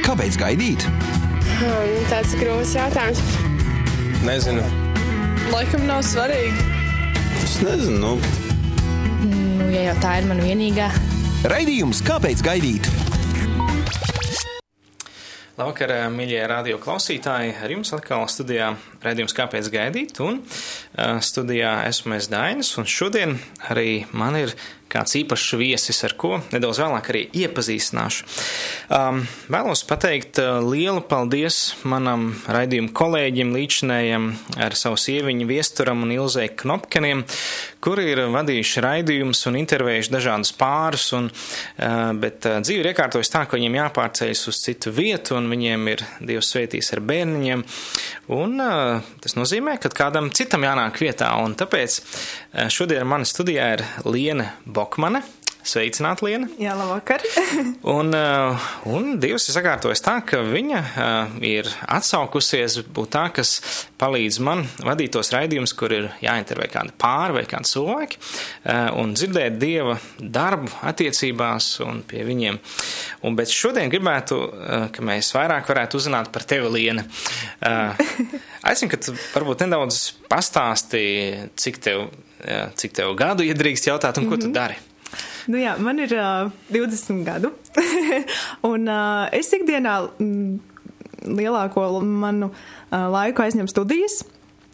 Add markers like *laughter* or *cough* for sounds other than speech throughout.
Kāpēc gaidīt? Um, tāds ir grūts jautājums. Nezinu. Laikam nav svarīgi. Es nezinu. Nu. Nu, ja jau tā ir mana vienīgā. Raidījums Kāpēc gaidīt? Labvakar, mīļie radio klausītāji! Ar jums atkal studijā raidījums Kāpēc gaidīt? Un uh, studijā esmu es Dainis, un šodien arī man ir kāds īpašs viesis, ar ko nedaudz vēlāk arī iepazīstināšu. Um, vēlos pateikt uh, lielu paldies manam raidījumu kolēģim, līdzinējam ar savu sieviņu Viesturam un Ilzei Knopkeniem, kuri ir vadījuši raidījumus un intervējuši dažādas pārus, un, uh, bet uh, dzīve ir iekārtojas tā, ka viņiem jāpārceļas uz citu vietu, un viņiem ir Dievs svētīs ar bērniņiem, un uh, tas nozīmē, ka kādam citam jānāk vietā, un tāpēc uh, šodien mani studijā ir Liena Bokā. Bokmane. Sveicināta, Liena. Jā, labvakar. *laughs* un, uh, un Dievs ir sakārtojis tā, ka viņa uh, ir atsaukusies būt tā, kas palīdz man vadīt tos raidījumus, kur ir jāintervē kādi pāri vai kādi cilvēki, uh, un dzirdēt Dieva darbu attiecībās un pie viņiem. Un, bet šodien gribētu, ka mēs vairāk varētu uzzināt par tevi, Liena. Aicinu, ka tu varbūt nedaudz pastāsti, cik tev, cik tev gadu iedrīkst jautāt un ko mm -hmm. tu dari. Nu jā, man ir uh, 20 gadu, *laughs* un uh, es ikdienā mm, lielāko manu uh, laiku aizņem studijas.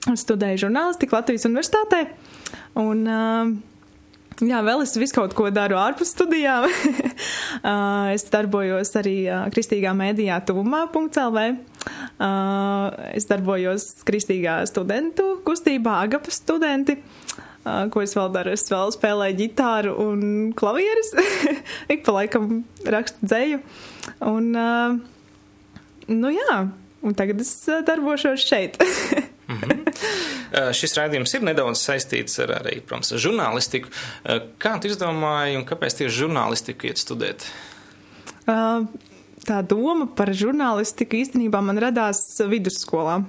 Es studēju žurnālistiku Latvijas universitātē, un uh, jā, vēl es visu kaut ko daru ārpus studijām. *laughs* uh, es darbojos arī uh, kristīgā mēdījā tuvumā.lv. Uh, es darbojos kristīgā studentu kustībā Agapas studenti. Uh, ko es vēl daru. Es vēl spēlēju ģitāru un klavieres. *laughs* Ik pa laikam rakstu dzēju. Un, nu jā, un tagad es darbošos šeit. *laughs* mm -hmm. Šis raidījums ir nedaudz saistīts ar arī, protams, žurnālistiku. Kā tu izdomāji un kāpēc tieši žurnālistiku iet studēt? Tā doma par žurnālistiku īstenībā man radās vidusskolā.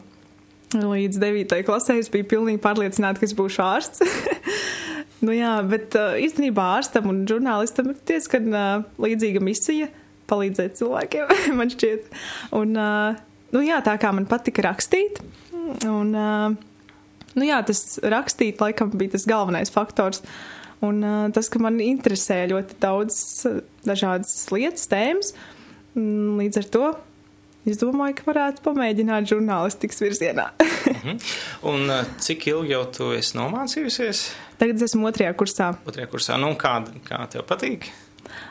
Līdz 9. klasē es biju pilnīgi pārliecināta, ka es būšu ārsts. *laughs* nu, jā, bet uh, īstenībā ārstam un žurnālistam ir diezgan uh, līdzīga misija palīdzēt cilvēkiem, *laughs* man šķiet. Un, uh, nu, jā, tā kā man patika rakstīt, un, uh, nu, jā, tas rakstīt laikam bija tas galvenais faktors. Un uh, tas, ka man interesē ļoti daudz uh, dažādas lietas, tēmas, līdz ar to Es domāju, ka varētu pamēģināt žurnālistikas virzienā. mm -hmm. Un uh, cik ilgi jau tu esi nomācījusies? Tagad esmu otrajā kursā. Otrajā kursā. Nu, kā, kā tev patīk?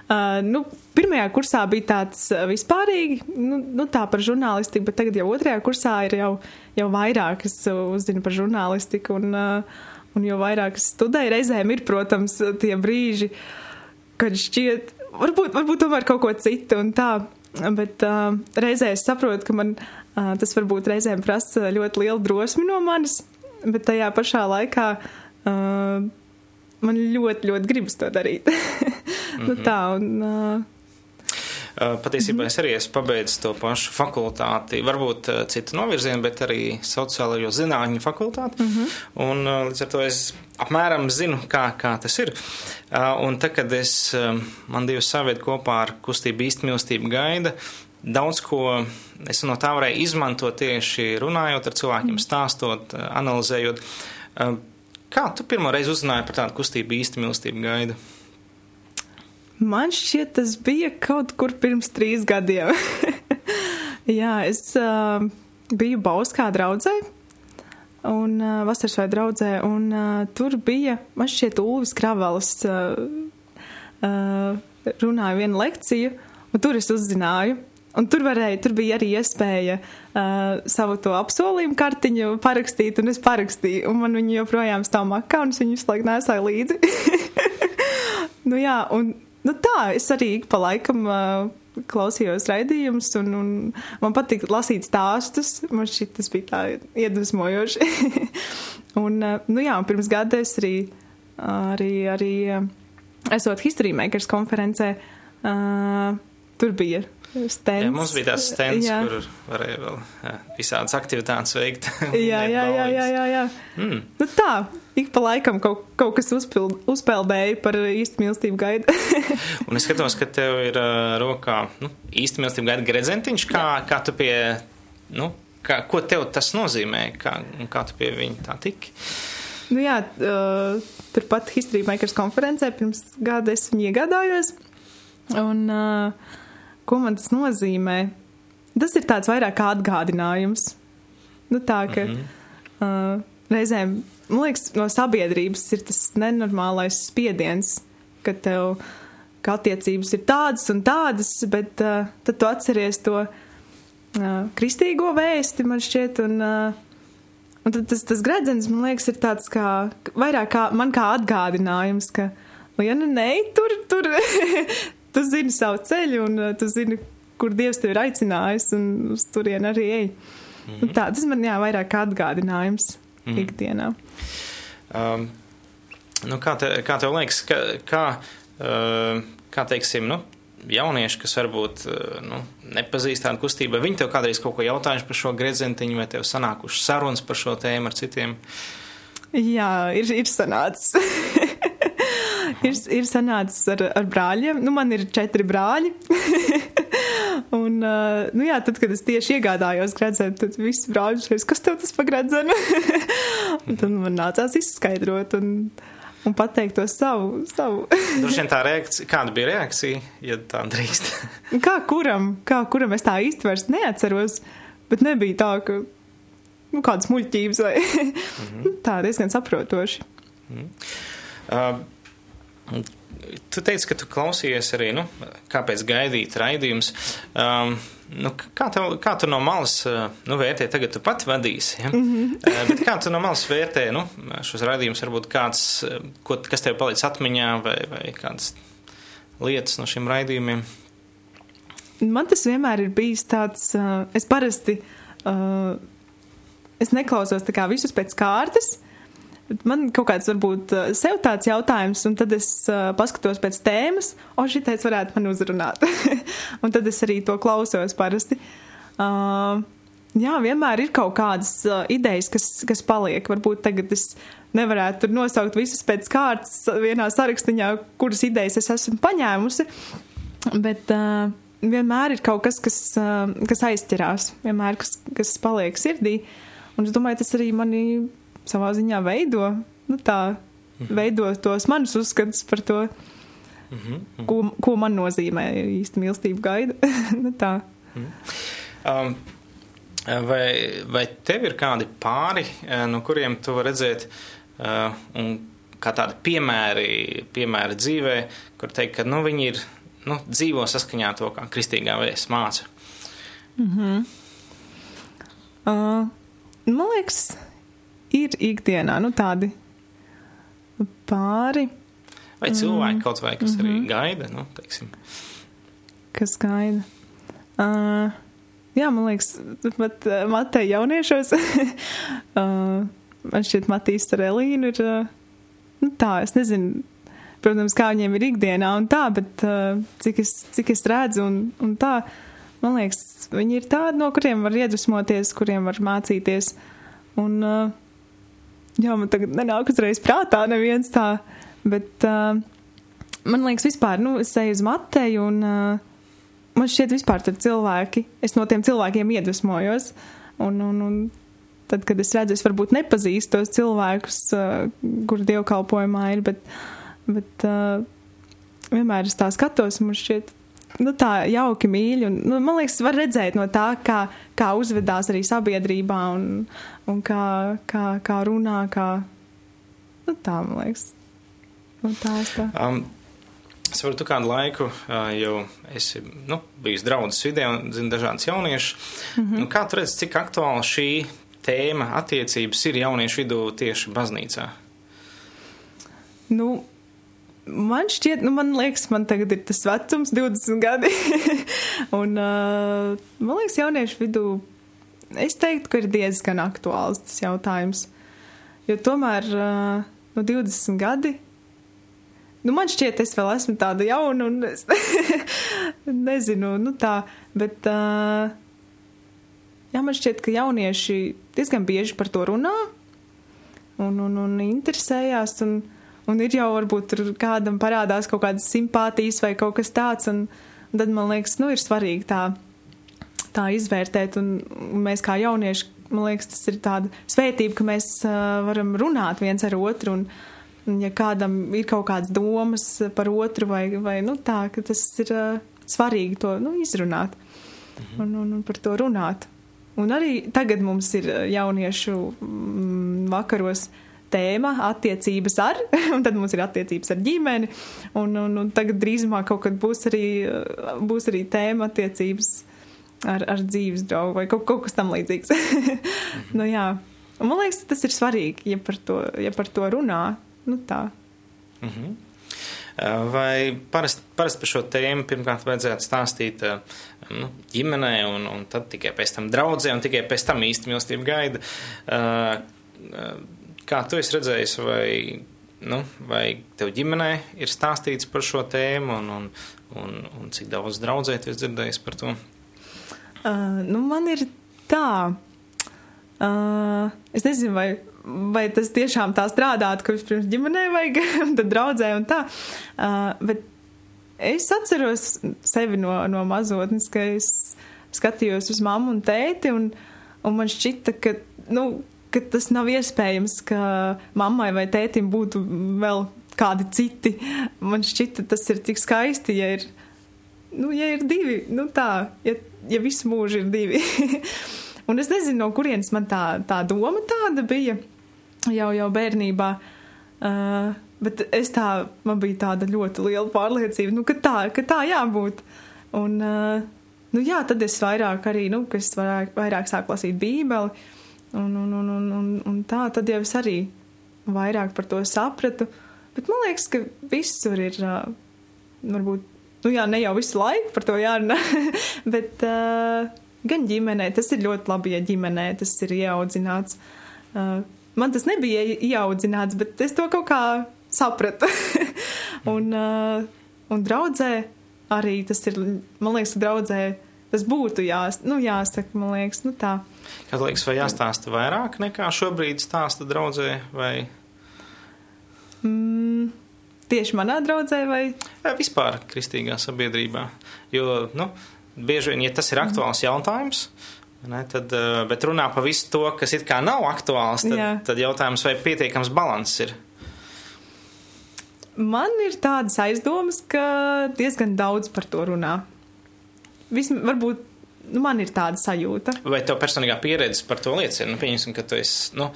Uh, nu, pirmajā kursā bija tāds uh, vispārīgi, nu, nu tā par žurnālistiku, bet tagad jau otrajā kursā ir jau, jau vairāk, es uzzinu par žurnālistiku un, uh, un jau vairāk es studēju. Reizēm ir, protams, tie brīži, kad šķiet, varbūt, varbūt tomēr kaut ko citu un tā. Bet uh, reizē es saprotu, ka man uh, tas varbūt reizēm prasa ļoti lielu drosmi no manis, bet tajā pašā laikā uh, man ļoti, ļoti gribas to darīt. mm *laughs* -hmm. nu, mhm. tā, un, uh, Patiesībā es arī esmu pabeidzis to pašu fakultāti, varbūt citu novirzienu, bet arī sociālajo zinātņu fakultāti. Mm -hmm. Un līdz ar to es apmēram zinu, kā, kā tas ir. Un tad, kad es, man divas saviet kopā ar kustību īstmīlestību gaida, daudz ko es no tā varēju izmantot tieši runājot ar cilvēkiem, mhm. stāstot, analizējot. Kā tu pirmo reizi uzzināji par tādu kustību īstmīlestību gaida? Man šķiet, tas bija kaut kur pirms trīs gadiem. *laughs* Jā, es uh, biju Bauskā draudzē, un uh, vasaras vai draudzē, un uh, tur bija, man šķiet, Ulvis Kravels uh, uh, runāja vienu lekciju, un tur es uzzināju. Un tur, varēja, tur bija arī iespēja uh, savu to apsolījumu kartiņu parakstīt, un es parakstīju, un man viņa joprojām stāv makā, un es viņu visu laiku nesāju līdzi. *laughs* nu jā, un Nu tā, es arī pa laikam uh, klausījos raidījumus, un, un man patīk lasīt stāstus. Man šķiet, tas bija tā iedvesmojoši. *laughs* un, nu jā, un pirms gada es arī, arī, arī esot History Makers konferencē, uh, tur bija stends. Jā, mums bija tās stends, jā. kur varēja vēl jā, visādas aktivitātes veikt. *laughs* Jā, jā, jā, jā, jā, jā. Mm. Nu tā, ik pa laikam kaut, kaut kas uzpild, uzpeldēja par īstu mīlestību gaidu. *laughs* Un es skatos, ka tev ir uh, rokā nu, īsti mīlestība gaida gredzentiņš, kā, kā tu pie, nu, kā, ko tev tas nozīmē, kā, kā tu pie viņa tā tiki. nu jā, uh, turpat History Makers konferencē pirms gada es viņu iegādājos. Un uh, ko man tas nozīmē? Tas ir tāds vairāk kā atgādinājums. Nu tā, ka mm -hmm. uh, reizēm, man liekas, no sabiedrības ir tas nenormālais spiediens, ka tev ka attiecības ir tādas un tādas, bet uh, tad tu atceries to uh, kristīgo vēsti, man šķiet, un, uh, un tad tas, tas gredzens, man liekas, ir tāds kā, vairāk kā, man kā atgādinājums, ka, ja nu nē, tur, tur, *laughs* tu zini savu ceļu, un uh, tu zini, kur Dievs tevi ir aicinājis, un uz turien arī ej. Mm -hmm. Tā, tas man, jā, vairāk kā atgādinājums mm -hmm. ikdienā. Um, nu, kā, te, kā tev liekas, ka, kā, uh, kā teiksim, nu, jaunieši, kas varbūt uh, nu, nepazīst tādu kustību, viņi tev kādreiz kaut ko jautājuši par šo gredzentiņu, vai tev sanākuši sarunas par šo tēmu ar citiem? Jā, ir, ir sanācis. *laughs* ir, ir sanācis ar, ar brāļiem. Nu, man ir četri brāļi. *laughs* Un, uh, nu jā, tad, kad es tieši iegādājos gredzenu, tad visi brāļi teica, kas tev tas pa gredzenu? *laughs* un tad man nācās izskaidrot un, un pateikt to savu. savu. *laughs* Droši vien tā reakcija, kāda bija reakcija, ja tā drīkst? *laughs* kā kuram, kā kuram es tā īsti vairs neatceros, bet nebija tā, ka nu, kādas muļķības vai mm -hmm. tā diezgan saprotoši. Mm -hmm. uh, Tu teici, ka tu klausījies arī, nu, kāpēc gaidīt raidījums. Um, nu, kā, tev, kā tu no malas nu, vērtē, tagad tu pat vadīsi, ja? mm -hmm. uh, bet kā tu no malas vērtē nu, šos raidījumus, varbūt kāds, ko, kas tev paliec atmiņā vai, vai kādas lietas no šiem raidījumiem? Man tas vienmēr ir bijis tāds, uh, es parasti, uh, es neklausos visus pēc kārtas, Man kaut kāds varbūt sev tāds jautājums, un tad es uh, paskatos pēc tēmas, o šitais varētu man uzrunāt. *laughs* un tad es arī to klausos parasti. Uh, jā, vienmēr ir kaut kādas uh, idejas, kas, kas paliek. Varbūt tagad es nevarētu tur nosaukt visas pēc kārtas vienā sarakstiņā, kuras idejas es esmu paņēmusi, bet uh, vienmēr ir kaut kas, kas, uh, kas aizķerās, vienmēr kas, kas paliek sirdī. Un es domāju, tas arī mani savā ziņā veido, nu tā, mhm. veido tos manus uzskatus par to, mhm. ko, ko man nozīmē īsti mīlestība gaida. *laughs* nu tā. Mhm. Um, vai, vai tev ir kādi pāri, no kuriem tu vari redzēt, uh, un kā tādi piemēri, piemēri dzīvē, kur teikt, ka nu, viņi ir nu, dzīvo saskaņā to, kā kristīgā vēsts māca? Mm -hmm. uh, man liekas, ir ikdienā nu, tādi pāri. Vai cilvēki mm. kaut vai, kas mm -hmm. arī mhm. gaida, nu, teiksim. Kas gaida? Uh, jā, man liekas, pat uh, Matei jauniešos, *laughs* uh, man šķiet Matīs ar Elīnu ir, uh, nu tā, es nezinu, protams, kā viņiem ir ikdienā un tā, bet uh, cik, es, cik es redzu un, un tā, man liekas, viņi ir tādi, no kuriem var iedvesmoties, kuriem var mācīties. Un, uh, Jā, man tagad nenāk uzreiz prātā neviens tā, bet uh, man liekas vispār, nu, es eju uz Mateju un uh, man šķiet vispār tur cilvēki, es no tiem cilvēkiem iedvesmojos. Un, un, un tad, kad es redzu, es varbūt nepazīstu tos cilvēkus, uh, kur dievkalpojumā ir, bet, bet uh, vienmēr es tā skatos un man šķiet, nu, tā jauki mīļi. Un, nu, man liekas, var redzēt no tā, kā, kā uzvedās arī sabiedrībā un, un kā, kā, kā runā, kā nu, tā, man liekas. Nu, tā es tā. Um. Es varu kādu laiku uh, jau esi nu, bijis draudzes vidē un zinu dažādas jauniešus. Mm -hmm. nu, kā tu redzi, cik aktuāla šī tēma attiecības ir jauniešu vidū tieši baznīcā? Nu, Man šķiet, nu, man liekas, man tagad ir tas vecums, 20 gadi. *laughs* un, uh, man liekas, jauniešu vidū es teiktu, ka ir diezgan aktuāls tas jautājums. Jo tomēr uh, no 20 gadi, nu, man šķiet, es vēl esmu tāda jauna un es *laughs* nezinu, nu tā, bet, uh, jā, man šķiet, ka jaunieši diezgan bieži par to runā un, un, un interesējās, un, un ir jau varbūt tur kādam parādās kaut kādas simpātijas vai kaut kas tāds, un, tad man liekas, nu, ir svarīgi tā, tā izvērtēt, un, un mēs kā jaunieši, man liekas, tas ir tāda svētība, ka mēs uh, varam runāt viens ar otru, un, un ja kādam ir kaut kādas domas par otru vai, vai nu tā, ka tas ir uh, svarīgi to, nu, izrunāt mhm. un, un, un par to runāt. Un arī tagad mums ir jauniešu mm, vakaros tēma attiecības ar, *laughs* un tad mums ir attiecības ar ģimeni, un, un, un tagad drīzumā kaut kad būs arī, būs arī tēma attiecības ar, ar dzīves draugu vai kaut, kaut kas tam līdzīgs. *laughs* nu jā, un man liekas, tas ir svarīgi, ja par to, ja par to runā, nu tā. Mhm. Vai parasti parast par šo tēmu pirmkārt vajadzētu stāstīt nu, ģimenē, un, un tad tikai pēc tam draudzē, un tikai pēc tam īsti mīlestība gaida? Kā tu esi redzējis, vai, nu, vai tev ģimenē ir stāstīts par šo tēmu, un, un, un, un cik daudz draudzē tu esi dzirdējis par to? Uh, nu, man ir tā. Uh, es nezinu, vai vai tas tiešām tā strādātu, ka vispirms ģimenē vajag, *laughs* tad draudzē un tā. Uh, bet es atceros sevi no, no mazotnes, ka es skatījos uz mammu un tēti, un, un man šķita, ka, nu, ka tas nav iespējams, ka mammai vai tētim būtu vēl kādi citi. Man šķita, tas ir tik skaisti, ja ir, nu, ja ir divi, nu tā, ja, ja visu mūžu ir divi. *laughs* un es nezinu, no kurienes man tā, tā doma tāda bija jau, jau bērnībā. Uh, bet es tā, man bija tāda ļoti liela pārliecība, nu, ka tā, ka tā jābūt. Un, uh, nu, jā, tad es vairāk arī, nu, ka es vairāk, vairāk sāku lasīt bībeli, un, un, un, un, un, un tā, tad jau es arī vairāk par to sapratu. Bet man liekas, ka visur ir, uh, varbūt, nu jā, ne jau visu laiku par to jārunā, *laughs* bet uh, gan ģimenē, tas ir ļoti labi, ja ģimenē tas ir ieaudzināts. Uh, man tas nebija ieaudzināts, bet es to kaut kā sapratu. *laughs* un, uh, un draudzē arī tas ir, man liekas, draudzē tas būtu jās, nu, jāsaka, man liekas, nu tā. Kā liekas, vai jāstāsta vairāk nekā šobrīd stāsta draudzē, vai? Mm, tieši manā draudzē vai? Jā, vispār kristīgā sabiedrībā, jo, nu, bieži vien, ja tas ir aktuāls jautājums, Ne, tad, eh, bet runā par visu to, kas it kā nav aktuāls, tad, Jā. tad jautājums, vai pietiekams balans ir? Man ir tādas aizdomas, ka diezgan daudz par to runā. Vismaz, varbūt nu, man ir tāda sajūta. Vai tev personīgā pieredze par to liecina? Nu, pieņemsim, ka tu esi nu,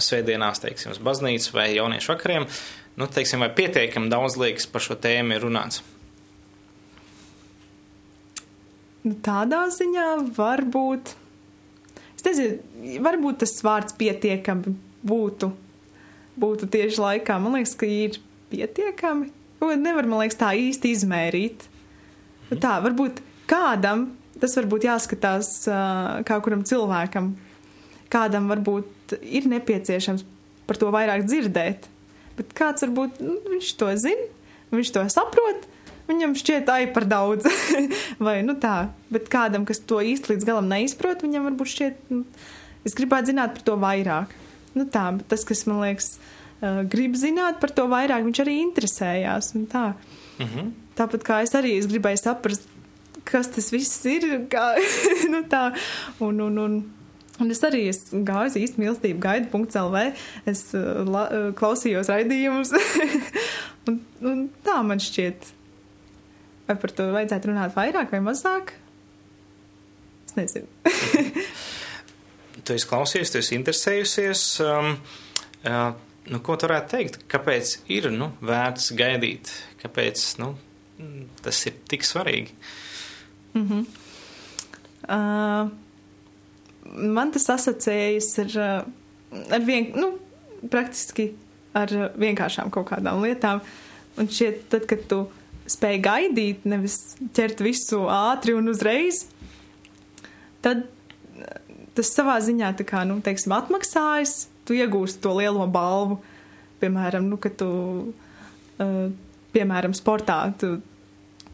svētdienās, teiksim, uz baznīcu vai jauniešu vakariem. Nu, teiksim, vai pietiekami daudz liekas par šo tēmu ir runāts? Nu, tādā ziņā varbūt. Es nezinu, varbūt tas vārds pietiekami būtu, būtu tieši laikā. Man liekas, ka ir pietiekami. Nevar, man liekas, tā īsti izmērīt. Mhm. Tā, varbūt kādam tas varbūt jāskatās kā kuram cilvēkam. Kādam varbūt ir nepieciešams par to vairāk dzirdēt. Bet kāds varbūt nu, viņš to zina, viņš to saprot, viņam šķiet, ai, par daudz. *laughs* Vai nu tā, bet kādam, kas to īsti līdz galam neizprot, viņam varbūt šķiet, nu, es gribētu zināt par to vairāk. Nu tā, bet tas, kas man liekas, grib zināt par to vairāk, viņš arī interesējās. Tā. Mm -hmm. Tāpat kā es arī es gribēju saprast, kas tas viss ir, kā, *laughs* nu tā, un, un, un, Un es arī es gāju uz īstu mīlestību gaidu.lv. Es uh, la, uh, klausījos raidījumus. *laughs* un, un tā man šķiet. Vai par to vajadzētu runāt vairāk vai mazāk? Es nezinu. *laughs* tu esi klausījies, tu esi interesējusies. Um, uh, nu, ko tu varētu teikt? Kāpēc ir nu, vērts gaidīt? Kāpēc nu, tas ir tik svarīgi? Mm -hmm. uh, man tas asociējas ar, uh, ar vien, nu, praktiski ar vienkāršām kaut kādām lietām. Un šķiet, tad, kad tu spēj gaidīt, nevis ķert visu ātri un uzreiz, tad tas savā ziņā tā kā, nu, teiksim, atmaksājas, tu iegūsti to lielo balvu. Piemēram, nu, ka tu uh, piemēram, sportā. Tu,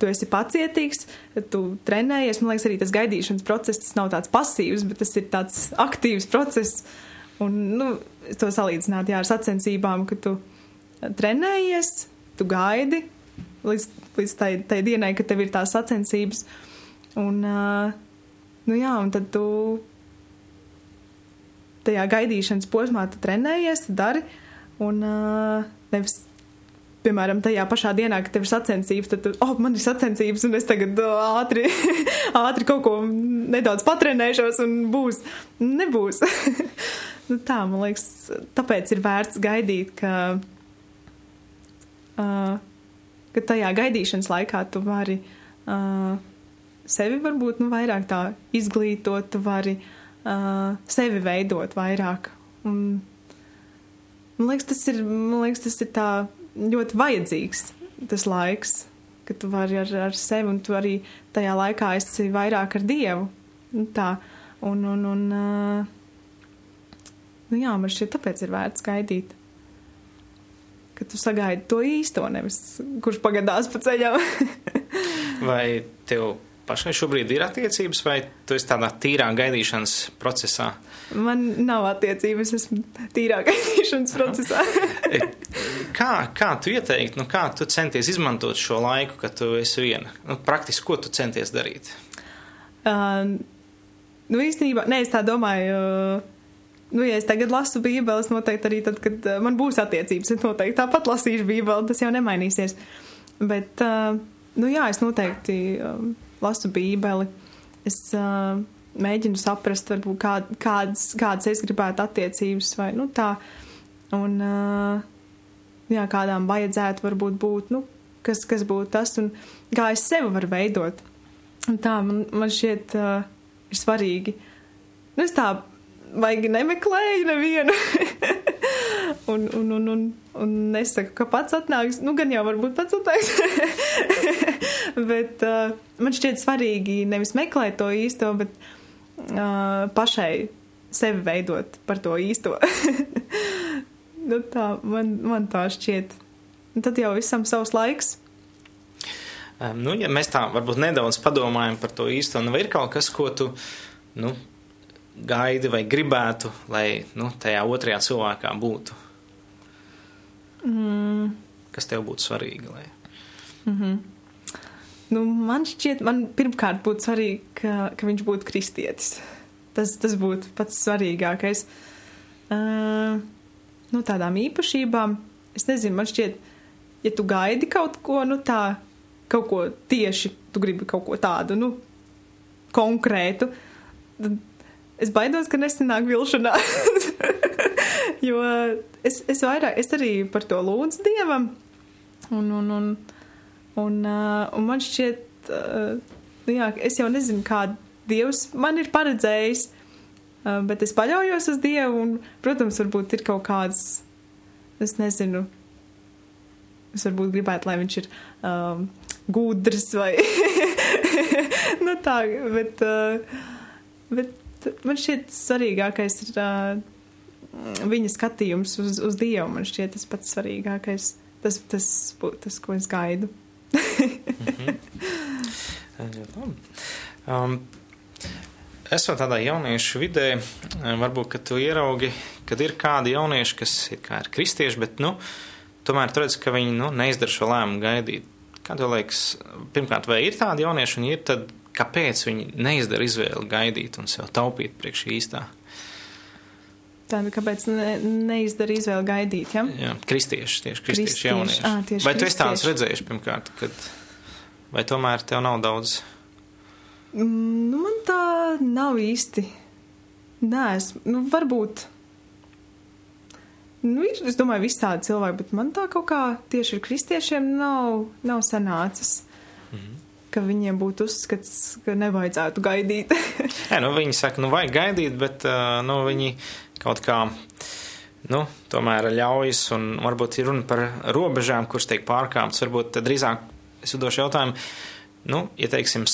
tu esi pacietīgs, tu trenējies. Man liekas, arī tas gaidīšanas process tas nav tāds pasīvs, bet tas ir tāds aktīvs process. Un, nu, to salīdzināt jā, ar sacensībām, ka tu trenējies, tu gaidi līdz, līdz tai, tai dienai, kad tev ir tās sacensības. Un, nu jā, un tad tu tajā gaidīšanas posmā tu trenējies, tu dari, un nevis piemēram, tajā pašā dienā, kad tev ir sacensības, tad, tu, oh, man ir sacensības, un es tagad oh, ātri, *laughs* ātri kaut ko nedaudz patrenēšos, un būs. Nebūs. *laughs* nu, tā, man liekas, tāpēc ir vērts gaidīt, ka, uh, ka tajā gaidīšanas laikā tu vari uh, sevi varbūt nu, vairāk tā izglītot, tu vari uh, sevi veidot vairāk. Un, man liekas, tas ir, man liekas, tas ir tā ļoti vajadzīgs tas laiks, ka tu vari ar, ar sevi un tu arī tajā laikā esi vairāk ar Dievu. Nu, tā, un, un, un nu jā, man šķiet, tāpēc ir vērts gaidīt. Ka tu sagaidi to īsto, nevis kurš pagadās pa ceļam. *laughs* vai tev pašai šobrīd ir attiecības, vai tu esi tādā tīrā gaidīšanas procesā? Man nav attiecības, esmu tīrā *laughs* gaidīšanas procesā. kā, kā tu ieteiktu, nu, kā tu centies izmantot šo laiku, kad tu esi viena? Nu, praktiski, ko tu centies darīt? Uh, nu, īstenībā, nē, es tā domāju. Uh, Nu, ja es tagad lasu Bībeli, es noteikti arī tad, kad uh, man būs attiecības, es noteikti tāpat lasīšu Bībeli, tas jau nemainīsies. Bet, uh, nu jā, es noteikti uh, lasu Bībeli. Es uh, mēģinu saprast, varbūt, kā, kādas, kādas es gribētu attiecības vai nu, tā. Un, uh, jā, kādām vajadzētu varbūt būt, nu, kas, kas būtu tas un kā es sevi varu veidot. Un tā man, man šķiet uh, ir svarīgi. Nu, es tā baigi nemeklēju nevienu. *laughs* un, un, un, un, un nesaku, ka pats atnāks. Nu, gan jau varbūt pats atnāks. *laughs* *laughs* bet uh, man šķiet svarīgi nevis meklēt to īsto, bet uh, pašai sevi veidot par to īsto. *laughs* nu, tā, man, man tā šķiet. Un tad jau visam savs laiks. Um, nu, ja mēs tā varbūt nedaudz padomājam par to īsto, nu, vai ir kaut kas, ko tu nu, gaidi vai gribētu, lai nu, tajā otrajā cilvēkā būtu? Mm. Kas tev būtu svarīgi? Lai... Mm -hmm. Nu, man šķiet, man pirmkārt būtu svarīgi, ka, ka viņš būtu kristietis. Tas, tas būtu pats svarīgākais. Uh, nu, tādām īpašībām, es nezinu, man šķiet, ja tu gaidi kaut ko, nu tā, kaut ko tieši, tu gribi kaut ko tādu, nu, konkrētu, tad es baidos, ka nesanāk vilšanās. *laughs* jo es, es vairāk, es arī par to lūdzu Dievam. Un, un, un, un, uh, un man šķiet, uh, jā, es jau nezinu, kā Dievs man ir paredzējis, uh, bet es paļaujos uz Dievu un, protams, varbūt ir kaut kāds, es nezinu, es varbūt gribētu, lai viņš ir um, gudrs vai, *laughs* nu tā, bet, uh, bet man šķiet svarīgākais ir uh, viņa skatījums uz, uz Dievu. Man šķiet tas pats svarīgākais. Tas, tas būtu tas, ko es gaidu. -hmm. *laughs* um, Esot tādā jauniešu vidē, varbūt, ka tu ieraugi, kad ir kādi jaunieši, kas ir, kā ir kristieši, bet, nu, tomēr tu redz, ka viņi, nu, neizdara šo lēmumu gaidīt. Kā tev liekas, pirmkārt, vai ir tādi jaunieši, un ir tad, kāpēc viņi neizdara izvēli gaidīt un sev taupīt priekš īstā? Tāda, kāpēc ne, neizdara izvēli gaidīt, ja? Jā, kristieši, tieši kristieši, kristieši jaunieši. À, tieši vai tu esi tāds redzējis pirmkārt, kad, vai tomēr tev nav daudz? Mm, nu, man tā nav īsti. Nē, es, nu, varbūt. Nu, ir, es domāju, visādi cilvēki, bet man tā kaut kā tieši ar kristiešiem nav, nav sanācis. Mm -hmm ka viņiem būtu uzskats, ka nevajadzētu gaidīt. *laughs* Nē, nu, viņi saka, nu, vajag gaidīt, bet nu, viņi kaut kā nu, tomēr ļaujas, un varbūt ir runa par robežām, kuras tiek pārkāptas. Varbūt drīzāk es uzdošu jautājumu, nu, ja teiksim,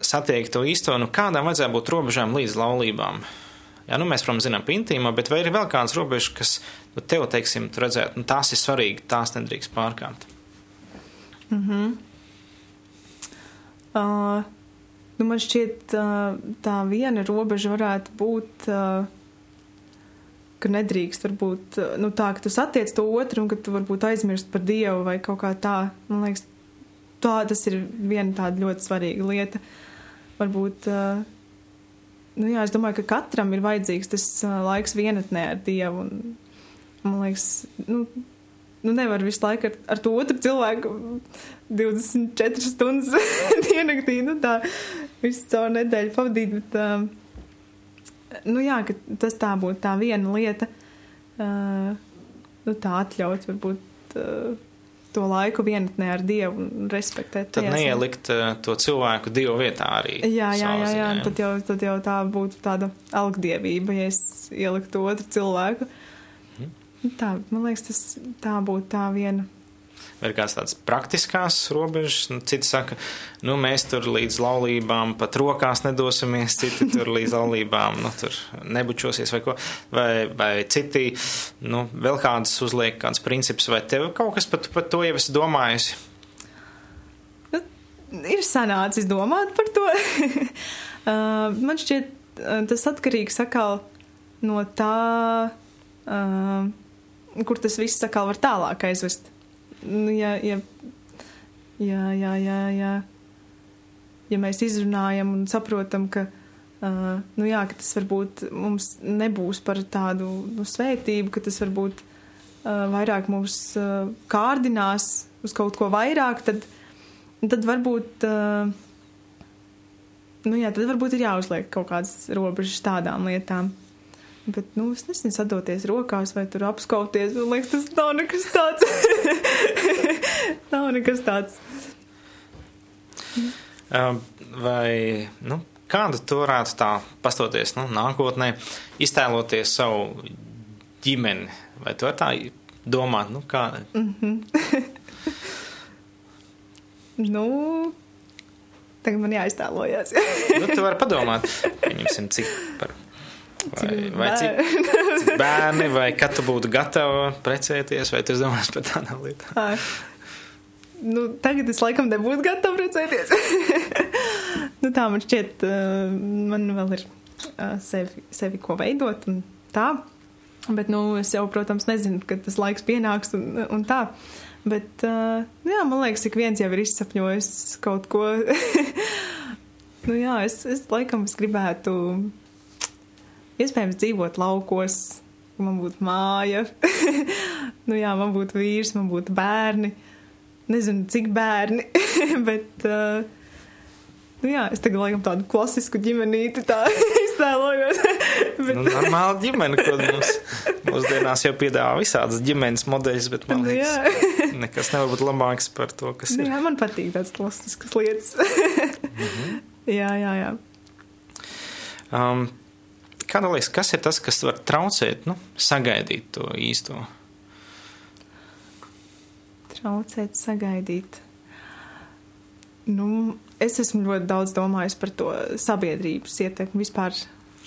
satiek to īsto, nu, kādām vajadzētu būt robežām līdz laulībām? Jā, nu, mēs, protams, zinām par intīmo, bet vai ir vēl kādas robežas, kas nu, tev, teiksim, tu redzētu, nu, tās ir svarīgi, tās nedrīkst pārkāpt? Uh, nu man šķiet, uh, tā viena robeža varētu būt, uh, ka nedrīkst varbūt nu, tā, ka tu satiec to otru un ka tu varbūt aizmirst par Dievu vai kaut kā tā. Man liekas, tā tas ir viena tāda ļoti svarīga lieta. Varbūt, uh, nu jā, es domāju, ka katram ir vajadzīgs tas uh, laiks vienatnē ar Dievu. Un, man liekas, nu, nu nevar visu laiku ar, ar to otru cilvēku 24 stundas *laughs* diennaktī, nu tā visu caur nedēļu pavadīt, bet, uh, nu jā, tas tā būtu tā viena lieta, uh, nu tā atļaut varbūt uh, to laiku vienatnē ar Dievu un respektēt. Tad tajā ziņā. neielikt uh, to cilvēku Dievu vietā arī. Jā, jā, jā, jā. Tad, jau, tad jau tā būtu tāda algdievība, ja es ieliktu otru cilvēku. Mhm. Tā, man liekas, tas tā būtu tā viena. Ir kāds tāds praktiskās robežas? Nu, citi saka, nu, mēs tur līdz laulībām pat rokās nedosimies, citi tur līdz laulībām, nu, tur nebučosies vai ko. Vai, vai citi, nu, vēl kādas uzliek kāds princips, vai tev kaut kas pat par to jau esi domājusi? Nu, ir sanācis domāt par to. *laughs* uh, man šķiet, uh, tas atkarīgs atkal no tā, uh, kur tas viss atkal var tālāk aizvest. Nu, ja, ja, ja, ja, ja, ja, ja mēs izrunājam un saprotam, ka, uh, nu jā, ka tas varbūt mums nebūs par tādu nu, svētību, ka tas varbūt uh, vairāk mūs uh, kārdinās uz kaut ko vairāk, tad, tad varbūt. Uh, nu jā, tad varbūt ir jāuzliek kaut kādas robežas tādām lietām. Bet, nu, es nezinu, sadoties rokās vai tur apskauties. Man liekas, tas nav nekas tāds. *laughs* nav nekas tāds. Vai, nu, kādu tu varētu tā pastoties, nu, nākotnē, iztēloties savu ģimeni? Vai tu vari tā domāt, nu, kā, *laughs* Nu, tagad man jāiztēlojas. nu, tu vari padomāt, pieņemsim, cik par. Vai, vai cik Bērni. bērni, vai kad tu būtu gatava precēties, vai tu domā par tādām lietām? Nu, tagad es laikam nebūtu gatava precēties. *laughs* nu, tā man šķiet, uh, man vēl ir uh, sevi, sevi ko veidot un tā. Bet, nu, es jau, protams, nezinu, kad tas laiks pienāks un, un tā. Bet, uh, jā, man liekas, ik viens jau ir izsapņojis kaut ko. *laughs* nu, jā, es, es laikam es gribētu iespējams dzīvot laukos, ka man būtu māja. *laughs* nu, jā, man būtu vīrs, man būtu bērni. Nezinu, cik bērni, *laughs* bet. Uh, Nu jā, es tagad laikam tādu klasisku ģimenīti tā *laughs* iztēlojos. bet, Nu, normāla ģimene, ko mums mūsdienās jau piedāvā visādas ģimenes modeļus, bet man Nu, liekas, jā. nekas nevar būt labāks par to, kas nu, ir. jā, man patīk tādas klasiskas lietas. jā, jā, jā. Um, kā tev liekas, kas ir tas, kas var traucēt, nu, sagaidīt to īsto? Traucēt, sagaidīt. Nu, es esmu ļoti daudz domājis par to sabiedrības ietekmi vispār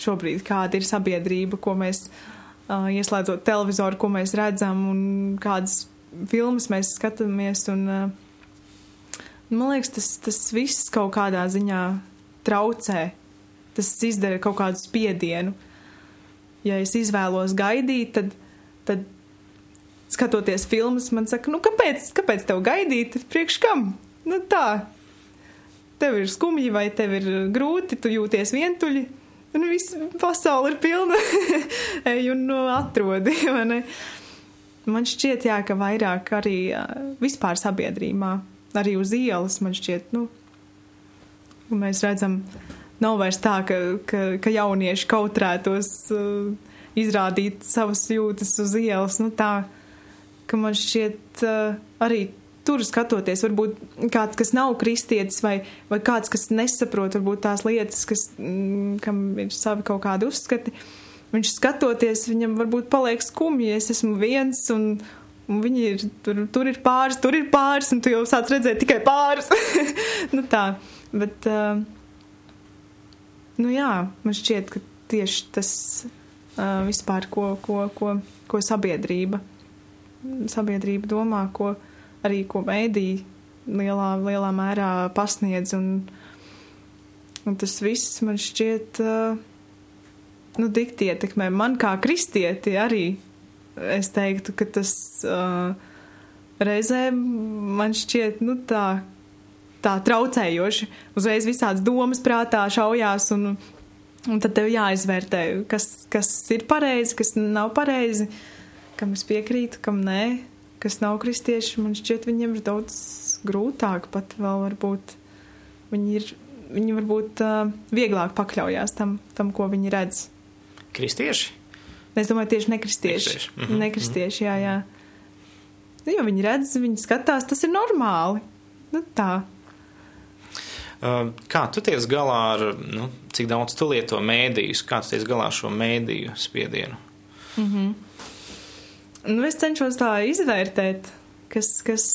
šobrīd, kāda ir sabiedrība, ko mēs uh, ieslēdzot televizoru, ko mēs redzam un kādas filmas mēs skatāmies. Un, uh, man liekas, tas, tas viss kaut kādā ziņā traucē. Tas izdara kaut kādu spiedienu. Ja es izvēlos gaidīt, tad, tad skatoties filmas, man saka, nu kāpēc, kāpēc tev gaidīt? Priekš kam? Nu tā, tev ir skumji vai tev ir grūti, tu jūties vientuļi. Un viss pasaule ir pilna. *laughs* Ej un no atrodi? *laughs* Man šķiet, jā, ka vairāk arī vispār sabiedrībā, arī uz ielas, man šķiet, nu, mēs redzam, nav vairs tā, ka, ka, ka jaunieši kautrētos uh, izrādīt savas jūtas uz ielas, nu tā, ka man šķiet uh, arī tur skatoties, varbūt kāds, kas nav kristietis vai, vai kāds, kas nesaprot varbūt tās lietas, kas, mm, kam ir savi kaut kādi uzskati, viņš skatoties, viņam varbūt paliek skumji, es esmu viens un, un viņi ir, tur, tur ir pāris, tur ir pāris, un tu jau sāc redzēt tikai pāris. *laughs* nu tā, bet, uh, nu jā, man šķiet, ka tieši tas uh, vispār, ko, ko, ko, ko sabiedrība, sabiedrība domā, ko arī ko mēdī lielā, lielā mērā pasniedz. Un, un tas viss man šķiet, uh, nu, dikti ietekmē. Man kā kristieti arī es teiktu, ka tas uh, reizē man šķiet, nu, tā, tā traucējoši. Uzreiz visādas domas prātā šaujās un, un tad tev jāizvērtē, kas, kas ir pareizi, kas nav pareizi, kam es piekrītu, kam nē, kas nav kristieši. Man šķiet, viņiem ir daudz grūtāk pat vēl varbūt. Viņi ir, viņi varbūt uh, vieglāk pakļaujās tam, tam, ko viņi redz. Kristieši? Es domāju, tieši nekristieši. Nekristieši, mhm, Nekristieši, jā, jā. Nu, jo viņi redz, viņi skatās, tas ir normāli. Nu, tā. Uh, Kā tu tiec galā ar, nu, cik daudz tu lieto mēdījus, kā tu tiec galā ar šo mēdīju spiedienu? Nu, es cenšos tā izvērtēt, kas, kas,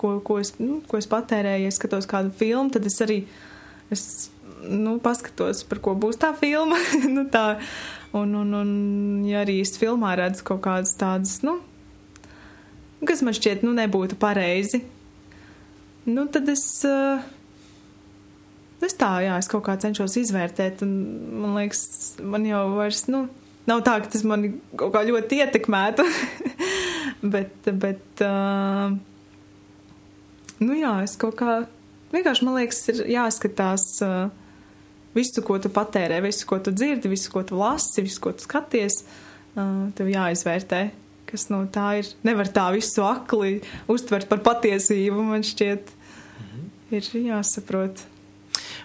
ko, ko, es, nu, ko es patērēju. Es skatos kādu filmu, tad es arī es, nu, paskatos, par ko būs tā filma. *laughs* nu, tā. Un, un, un, ja arī es filmā redzu kaut kādas tādas, nu, kas man šķiet, nu, nebūtu pareizi, nu, tad es. Uh, Es tā, jā, es kaut kā cenšos izvērtēt, un man liekas, man jau vairs, nu, nav tā, ka tas mani kaut kā ļoti ietekmētu. *laughs* bet, bet, uh, nu jā, es kaut kā, vienkārši man liekas, ir jāskatās uh, visu, ko tu patērē, visu, ko tu dzirdi, visu, ko tu lasi, visu, ko tu skaties, uh, tev jāizvērtē. Kas no tā ir? Nevar tā visu akli uztvert par patiesību, man šķiet. Ir jāsaprot.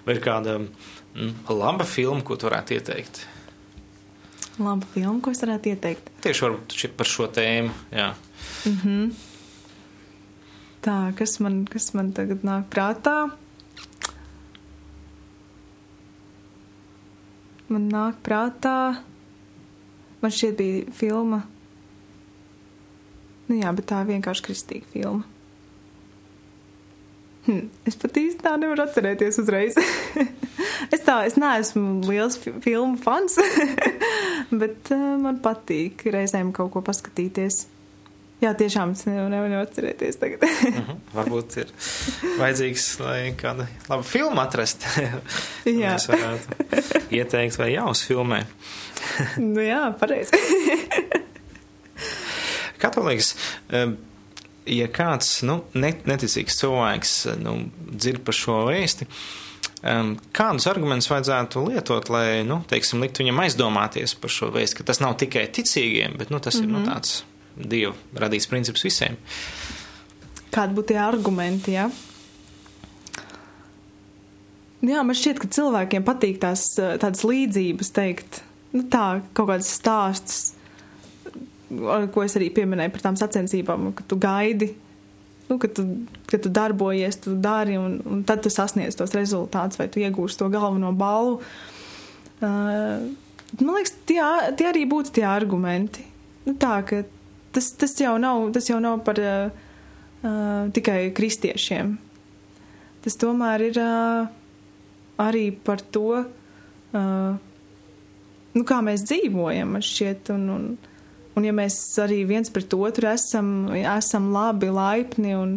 Vai ir kāda mm, laba filma, ko tu varētu ieteikt? Laba filma, ko es varētu ieteikt. Tieši varbūt par šo tēmu, jā. Tā, kas man, kas man tagad nāk prātā? Man nāk prātā, man šķiet bija filma. Nu jā, bet tā vienkārši kristīga filma. Hm, es pat īsti tā nevaru atcerēties uzreiz. *laughs* es tā, es neesmu liels fi filmu fans, *laughs* bet uh, man patīk reizēm kaut ko paskatīties. Jā, tiešām es nevaru, nevaru atcerēties tagad. Mhm. Varbūt ir vajadzīgs, lai kāda laba filma atrast. *laughs* Jā. Mēs varētu ieteikt, vai jāuzfilmē. nu jā, pareizi. Liekas, em, ja kāds nu, net, neticīgs cilvēks nu, dzird par šo vēsti, em, kādus argumentus vajadzētu lietot, lai nu, teiksim, likt viņam aizdomāties par šo vēsti, ka tas nav tikai ticīgiem, bet nu, tas mm -hmm. ir nu, tāds dievu radīts princips visiem? Kādi būtu tie argumenti, jā? Jā, man šķiet, ka cilvēkiem patīk tās tādas līdzības teikt. Nu tā, kaut kādas stāstus, ko es arī pieminēju par tām sacensībām, ka tu gaidi, nu, ka, tu, ka tu darbojies, tu dari, un, un tad tu sasniedz tos rezultātus, vai tu iegūsi to galveno balvu. Uh, man liekas, tie, tie arī būtu tie argumenti. Nu, tā, tas, tas, jau nav, tas jau nav par uh, tikai kristiešiem. Tas tomēr ir uh, arī par to, uh, nu, kā mēs dzīvojam, šķiet, un, un, un ja mēs arī viens pret otru esam, esam labi, laipni un,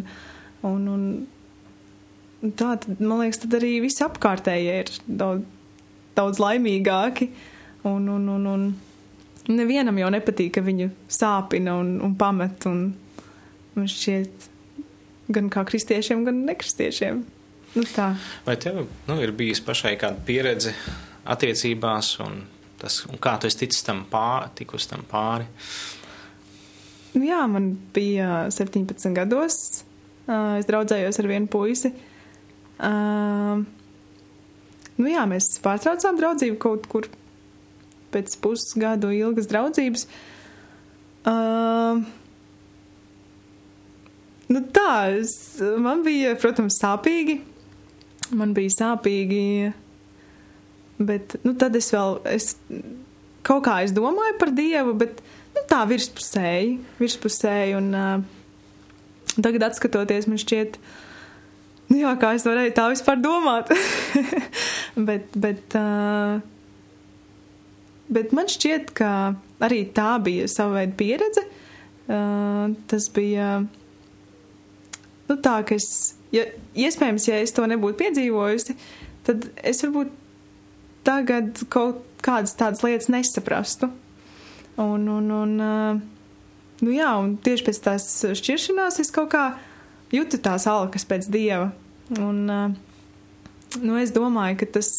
un, un tā, tad, man liekas, tad arī visi apkārtējie ir daudz, daudz laimīgāki. Un, un, un, un nevienam jau nepatīk, ka viņu sāpina un, un pamet. Un, man šķiet, gan kā kristiešiem, gan nekristiešiem. Nu, tā. Vai tev nu, ir bijusi pašai kāda pieredze attiecībās, un, tas, un kā tu esi ticis tam pāri, tikus tam pāri? Nu, jā, man bija 17 gados. Uh, es draudzējos ar vienu puisi. Uh, nu, jā, mēs pārtraucām draudzību kaut kur pēc pusgadu ilgas draudzības. Uh, nu tā, es, man bija, protams, sāpīgi. Man bija sāpīgi, bet nu, tad es vēl, es kaut kā es domāju par Dievu, bet nu, tā virspusēji, virspusēji un uh, tagad atskatoties, man šķiet, nu jā, kā es varēju tā vispār domāt. *laughs* bet, bet, uh, bet man šķiet, ka arī tā bija sava veida pieredze. Uh, tas bija nu, tā, ka es, ja, iespējams, ja es to nebūtu piedzīvojusi, tad es varbūt tagad kaut kādas tādas lietas nesaprastu. Un, un, un, nu jā, un tieši pēc tās šķiršanās es kaut kā jūtu tās alkas pēc dieva. Un, nu, es domāju, ka tas,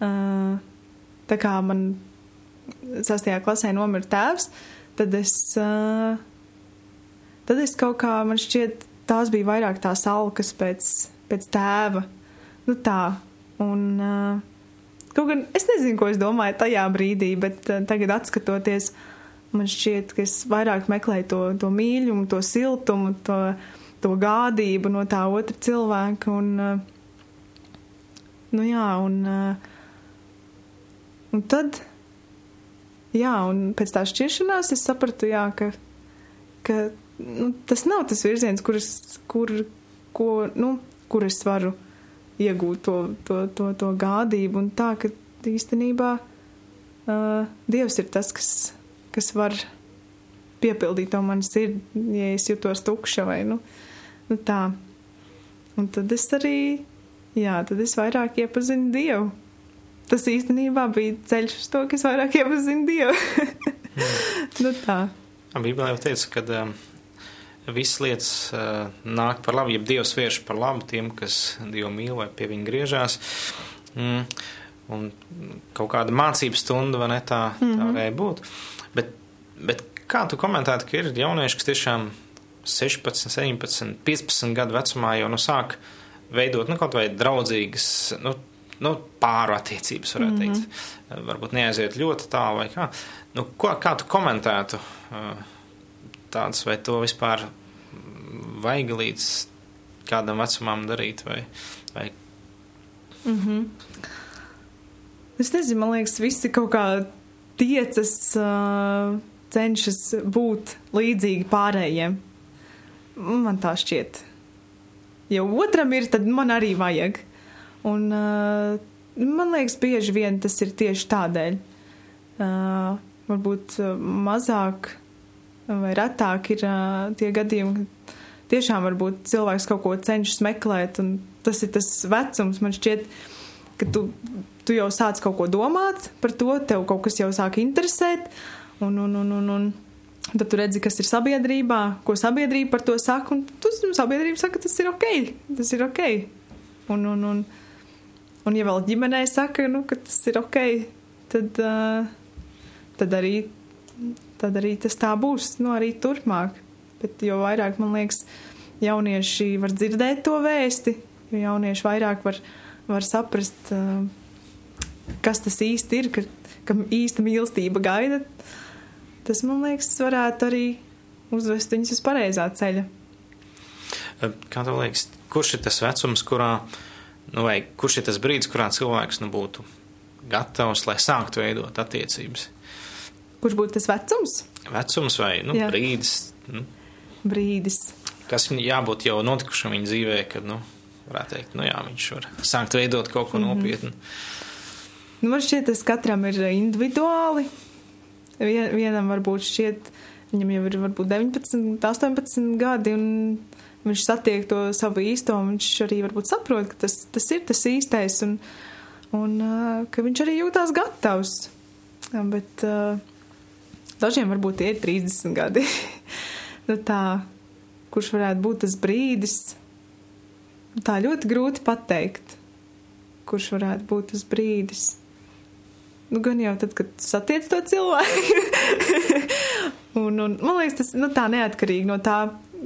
tā kā man sastajā klasē nomira tēvs, tad es, tad es kaut kā, man šķiet, tās bija vairāk tās alkas pēc, pēc tēva. Nu tā, un kaut gan es nezinu, ko es domāju tajā brīdī, bet tagad atskatoties, man šķiet, ka es vairāk meklēju to, to mīļumu, to siltumu, to, to gādību no tā otra cilvēka. Un, nu jā, un, un tad jā, un pēc tā šķiršanās es sapratu, jā, ka, ka nu, tas nav tas virziens, kuras, kur, ko, nu, kur es varu iegūt to, to, to, to gādību. Un tā, ka īstenībā uh, Dievs ir tas, kas, kas var piepildīt to manu sirdi, ja es jūtos tukša vai nu, nu tā. Un tad es arī, jā, tad es vairāk iepazinu Dievu tas īstenībā bija ceļš uz to, ka es vairāk iepazinu Dievu. *laughs* nu tā. Bībelē jau teica, ka um, visas lietas uh, nāk par labu, ja Dievs vērš par labu tiem, kas Dievu mīl vai pie viņa griežās. Mm, un kaut kāda mācības stunda, vai ne tā, tā mm -hmm. varēja būt. Bet, bet kā tu komentētu, ka ir jaunieši, kas tiešām 16, 17, 15 gadu vecumā jau nu sāk veidot, nu, kaut vai draudzīgas, nu, nu, pāru attiecības, varētu mm -hmm. teikt. Varbūt neaiziet ļoti tālu vai kā. Nu, ko, kā tu komentētu tādas, vai to vispār vajag līdz kādam vecumam darīt, vai, vai... Mm -hmm. Es nezinu, man liekas, visi kaut kā tiecas, uh, cenšas būt līdzīgi pārējiem. Man tā šķiet. Ja otram ir, tad man arī vajag. Un, uh, man liekas, bieži vien tas ir tieši tādēļ. Uh, varbūt mazāk vai retāk ir uh, tie gadījumi, kad tiešām varbūt cilvēks kaut ko cenšas meklēt, un tas ir tas vecums, man šķiet, ka tu, tu jau sāc kaut ko domāt par to, tev kaut kas jau sāk interesēt, un, un, un, un, un tad tu redzi, kas ir sabiedrībā, ko sabiedrība par to saka, un tu, sabiedrība saka, tas ir ok, tas ir ok. Un, un, un, Un, ja vēl ģimenē saka, nu, ka tas ir ok, tad, uh, tad, arī, tad arī tas tā būs, nu, arī turpmāk. Bet jo vairāk, man liekas, jaunieši var dzirdēt to vēsti, jo jaunieši vairāk var, var saprast, kas tas īsti ir, ka, ka īsta mīlestība gaida, tas, man liekas, varētu arī uzvest viņus uz pareizā ceļa. Kā tev liekas, kurš ir tas vecums, kurā nu, vai kurš ir tas brīdis, kurā cilvēks nu, būtu gatavs, lai sāktu veidot attiecības? Kurš būtu tas vecums? Vecums vai nu, Jā. brīdis? Nu, brīdis. Kas viņam jābūt jau notikušam viņa dzīvē, kad, nu, varētu teikt, nu jā, viņš var sākt veidot kaut ko mm -hmm. nopietnu. Nu, man šķiet, tas katram ir individuāli. Vien, vienam varbūt šķiet, viņam jau ir varbūt 19, 18 gadi, un viņš satiek to savu īsto, un viņš arī varbūt saprot, ka tas, tas ir tas īstais, un, un uh, ka viņš arī jūtās gatavs. Bet uh, dažiem varbūt tie ir 30 gadi. *laughs* nu, tā, kurš varētu būt tas brīdis? Tā ļoti grūti pateikt, kurš varētu būt tas brīdis. Nu, gan jau tad, kad satiec to cilvēku. *laughs* un, un, man liekas, tas nu, tā neatkarīgi no tā,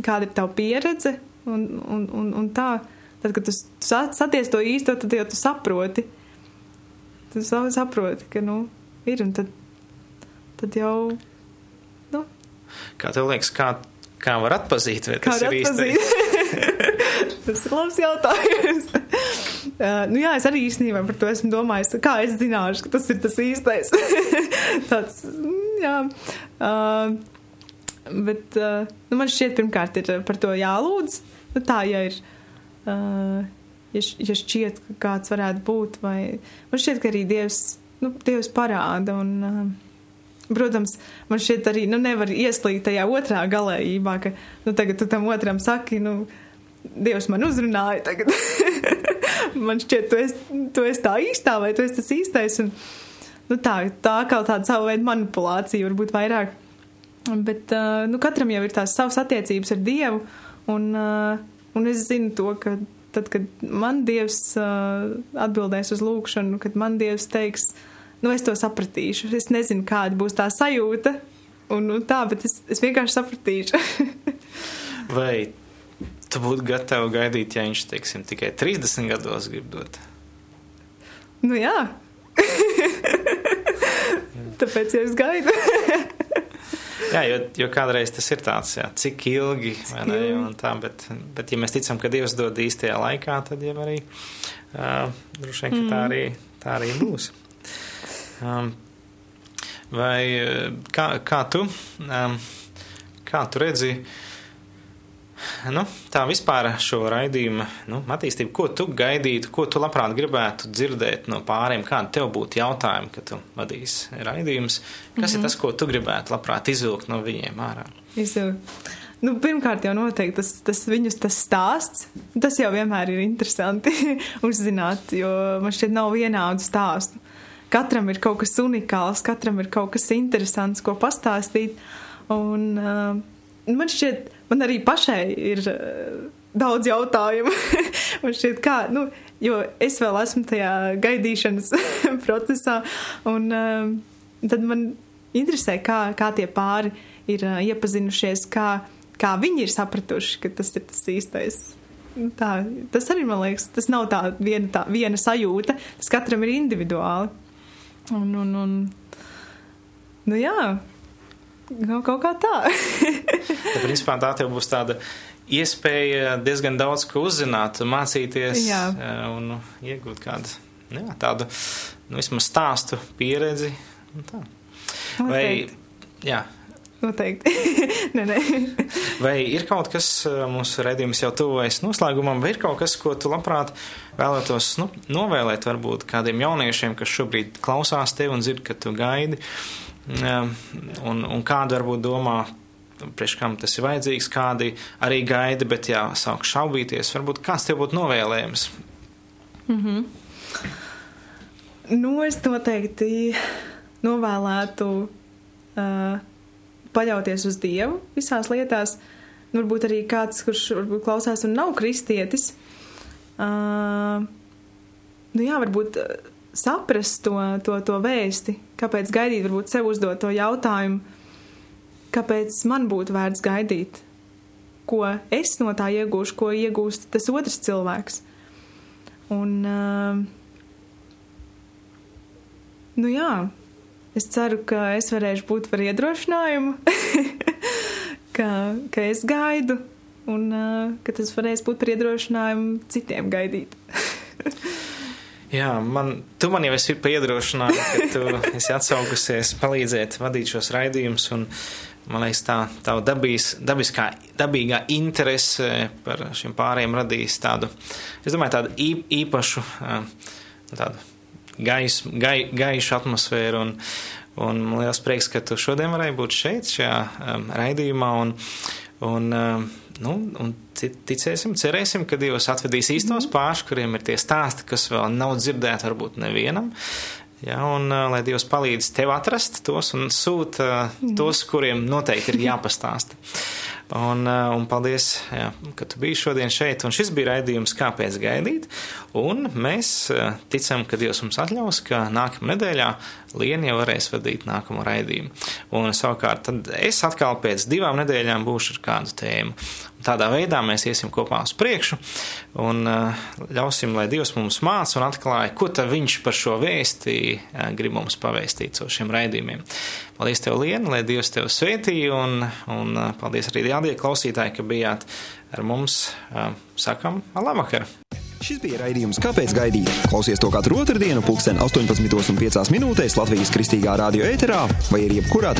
kāda ir tava pieredze un, un, un, un tā. Tad, kad tu saties to īsto, tad jau tu saproti. Tu saproti, ka, nu, ir un tad, tad jau, nu. Kā tev liekas, kā, kā var atpazīt, vai tas ir īstais? *laughs* tas ir labs jautājums. *laughs* uh, nu jā, es arī īstenībā par to esmu domājis. Kā es zināšu, ka tas ir tas īstais? *laughs* Tāds, mm, jā. Uh, Bet uh, nu, man šķiet, pirmkārt, ir par to jālūdz. Nu, tā ja ir. Uh, ja, ja šķiet, ka kāds varētu būt, vai man šķiet, ka arī Dievs, nu, Dievs parāda. Un, uh, protams, man šķiet, arī nu, nevar ieslīgt tajā otrā galējībā, ka nu, tagad tu tam otram saki, nu, Dievs man uzrunāja tagad. *laughs* man šķiet, tu esi, tu esi tā īstā vai tu esi tas īstais. Un, nu, tā, tā kā tāda sava veida manipulācija varbūt vairāk. Bet uh, nu, katram jau ir tās savas attiecības ar Dievu, un, uh, un es zinu to, ka tad, kad man Dievs uh, atbildēs uz lūgšanu, kad man Dievs teiks, nu es to sapratīšu. Es nezinu, kāda būs tā sajūta, un, un tā, bet es, es vienkārši sapratīšu. *laughs* Vai tu būtu gatava gaidīt, ja viņš, teiksim, tikai 30 gados grib dot? Nu jā. *laughs* Tāpēc jau es gaidu. *laughs* jā, jo, jo kādreiz tas ir tāds, jā, cik ilgi, vai ne, un tā, bet, bet ja mēs ticam, ka Dievs dod īstajā laikā, tad jau arī uh, droši vien, ka tā arī, tā arī būs. Um, vai kā, kā tu, um, kā tu redzi, nu, tā vispār šo raidījumu nu, attīstību, ko tu gaidītu, ko tu labprāt gribētu dzirdēt no pāriem, kādi tev būtu jautājumi, kad tu vadīsi raidījumus, kas mm -hmm. ir tas, ko tu gribētu labprāt izvilkt no viņiem ārā? Izvilkt. Nu, pirmkārt, jau noteikti tas, tas viņus tas stāsts. Tas jau vienmēr ir interesanti *laughs* uzzināt, jo man šķiet nav vienādu stāstu. Katram ir kaut kas unikāls, katram ir kaut kas interesants, ko pastāstīt. Un, uh, man šķiet, man arī pašai ir uh, daudz jautājumu. *laughs* man šķiet, kā, nu, jo es vēl esmu tajā gaidīšanas *laughs* procesā, un uh, tad man interesē, kā, kā tie pāri ir iepazinušies, kā, kā viņi ir sapratuši, ka tas ir tas īstais. Tā, tas arī man liekas, tas nav tā viena, tā viena sajūta, tas katram ir individuāli. Un, un, un, nu jā, Kaut, kā tā. *laughs* ja, principā tā tev būs tāda iespēja diezgan daudz ko uzzināt, mācīties jā. un nu, iegūt kādu jā, tādu, nu, vismaz stāstu pieredzi. Vai, jā. Noteikti. *laughs* nē, nē. vai ir kaut kas, mūsu redzījums jau tuvojas noslēgumam, vai ir kaut kas, ko tu labprāt vēlētos nu, novēlēt varbūt kādiem jauniešiem, kas šobrīd klausās tevi un dzird, ka tu gaidi? Uh, un, un kādu varbūt domā, priekš kam tas ir vajadzīgs, kādi arī gaida, bet jā, sāk šaubīties, varbūt kāds tev būtu novēlējums? Mm -hmm. Nu, es noteikti novēlētu uh, paļauties uz Dievu visās lietās. Nu, varbūt arī kāds, kurš varbūt klausās un nav kristietis. Uh, nu jā, varbūt saprast to, to, to vēsti, kāpēc gaidīt, varbūt sev uzdot to jautājumu, kāpēc man būtu vērts gaidīt, ko es no tā iegūšu, ko iegūst tas otrs cilvēks. Un, uh, nu jā, es ceru, ka es varēšu būt par iedrošinājumu, *laughs* ka, ka es gaidu, un uh, ka tas varēs būt par iedrošinājumu citiem gaidīt. *laughs* Jā, man, tu man jau esi piedrošinājusi, ka tu esi atsaukusies palīdzēt vadīt šos raidījumus, man liekas, tā tava dabīs, dabiskā, dabīgā interese par šiem pārējiem radīs tādu, es domāju, tādu īpašu, tādu gais, gai, gaišu atmosfēru, un, un man liels prieks, ka tu šodien varēji būt šeit, šajā um, raidījumā, un, un um, nu, un ticēsim, cerēsim, ka Dievs atvedīs īstos pārš, kuriem ir tie stāsti, kas vēl nav dzirdēti varbūt nevienam. Ja, un uh, lai Dievs palīdz tev atrast tos un sūta uh, tos, kuriem noteikti ir *laughs* jāpastāsta. Un, uh, un paldies, jā, ka tu biji šodien šeit. Un šis bija raidījums, kāpēc gaidīt. Un mēs uh, ticam, ka Dievs mums atļaus, ka nākamā nedēļā Liena jau varēs vadīt nākamo raidījumu. Un savukārt es atkal pēc divām nedēļām būšu ar kādu tēmu. Tādā veidā mēs iesim kopā uz priekšu un uh, ļausim, lai Dievs mums māca un atklāja, ko tad viņš par šo vēstī uh, grib mums pavēstīt caur šiem raidījumiem. Paldies tev, Liena, lai Dievs tev svētīja un, un uh, paldies arī jādie klausītāji, ka bijāt ar mums. Sakam, labvakar! Šis bija raidījums Kāpēc gaidīt? Klausies to katru otrdienu, pulksten 18,5 minūtēs Latvijas kristīgā radio ēterā vai arī jebkurā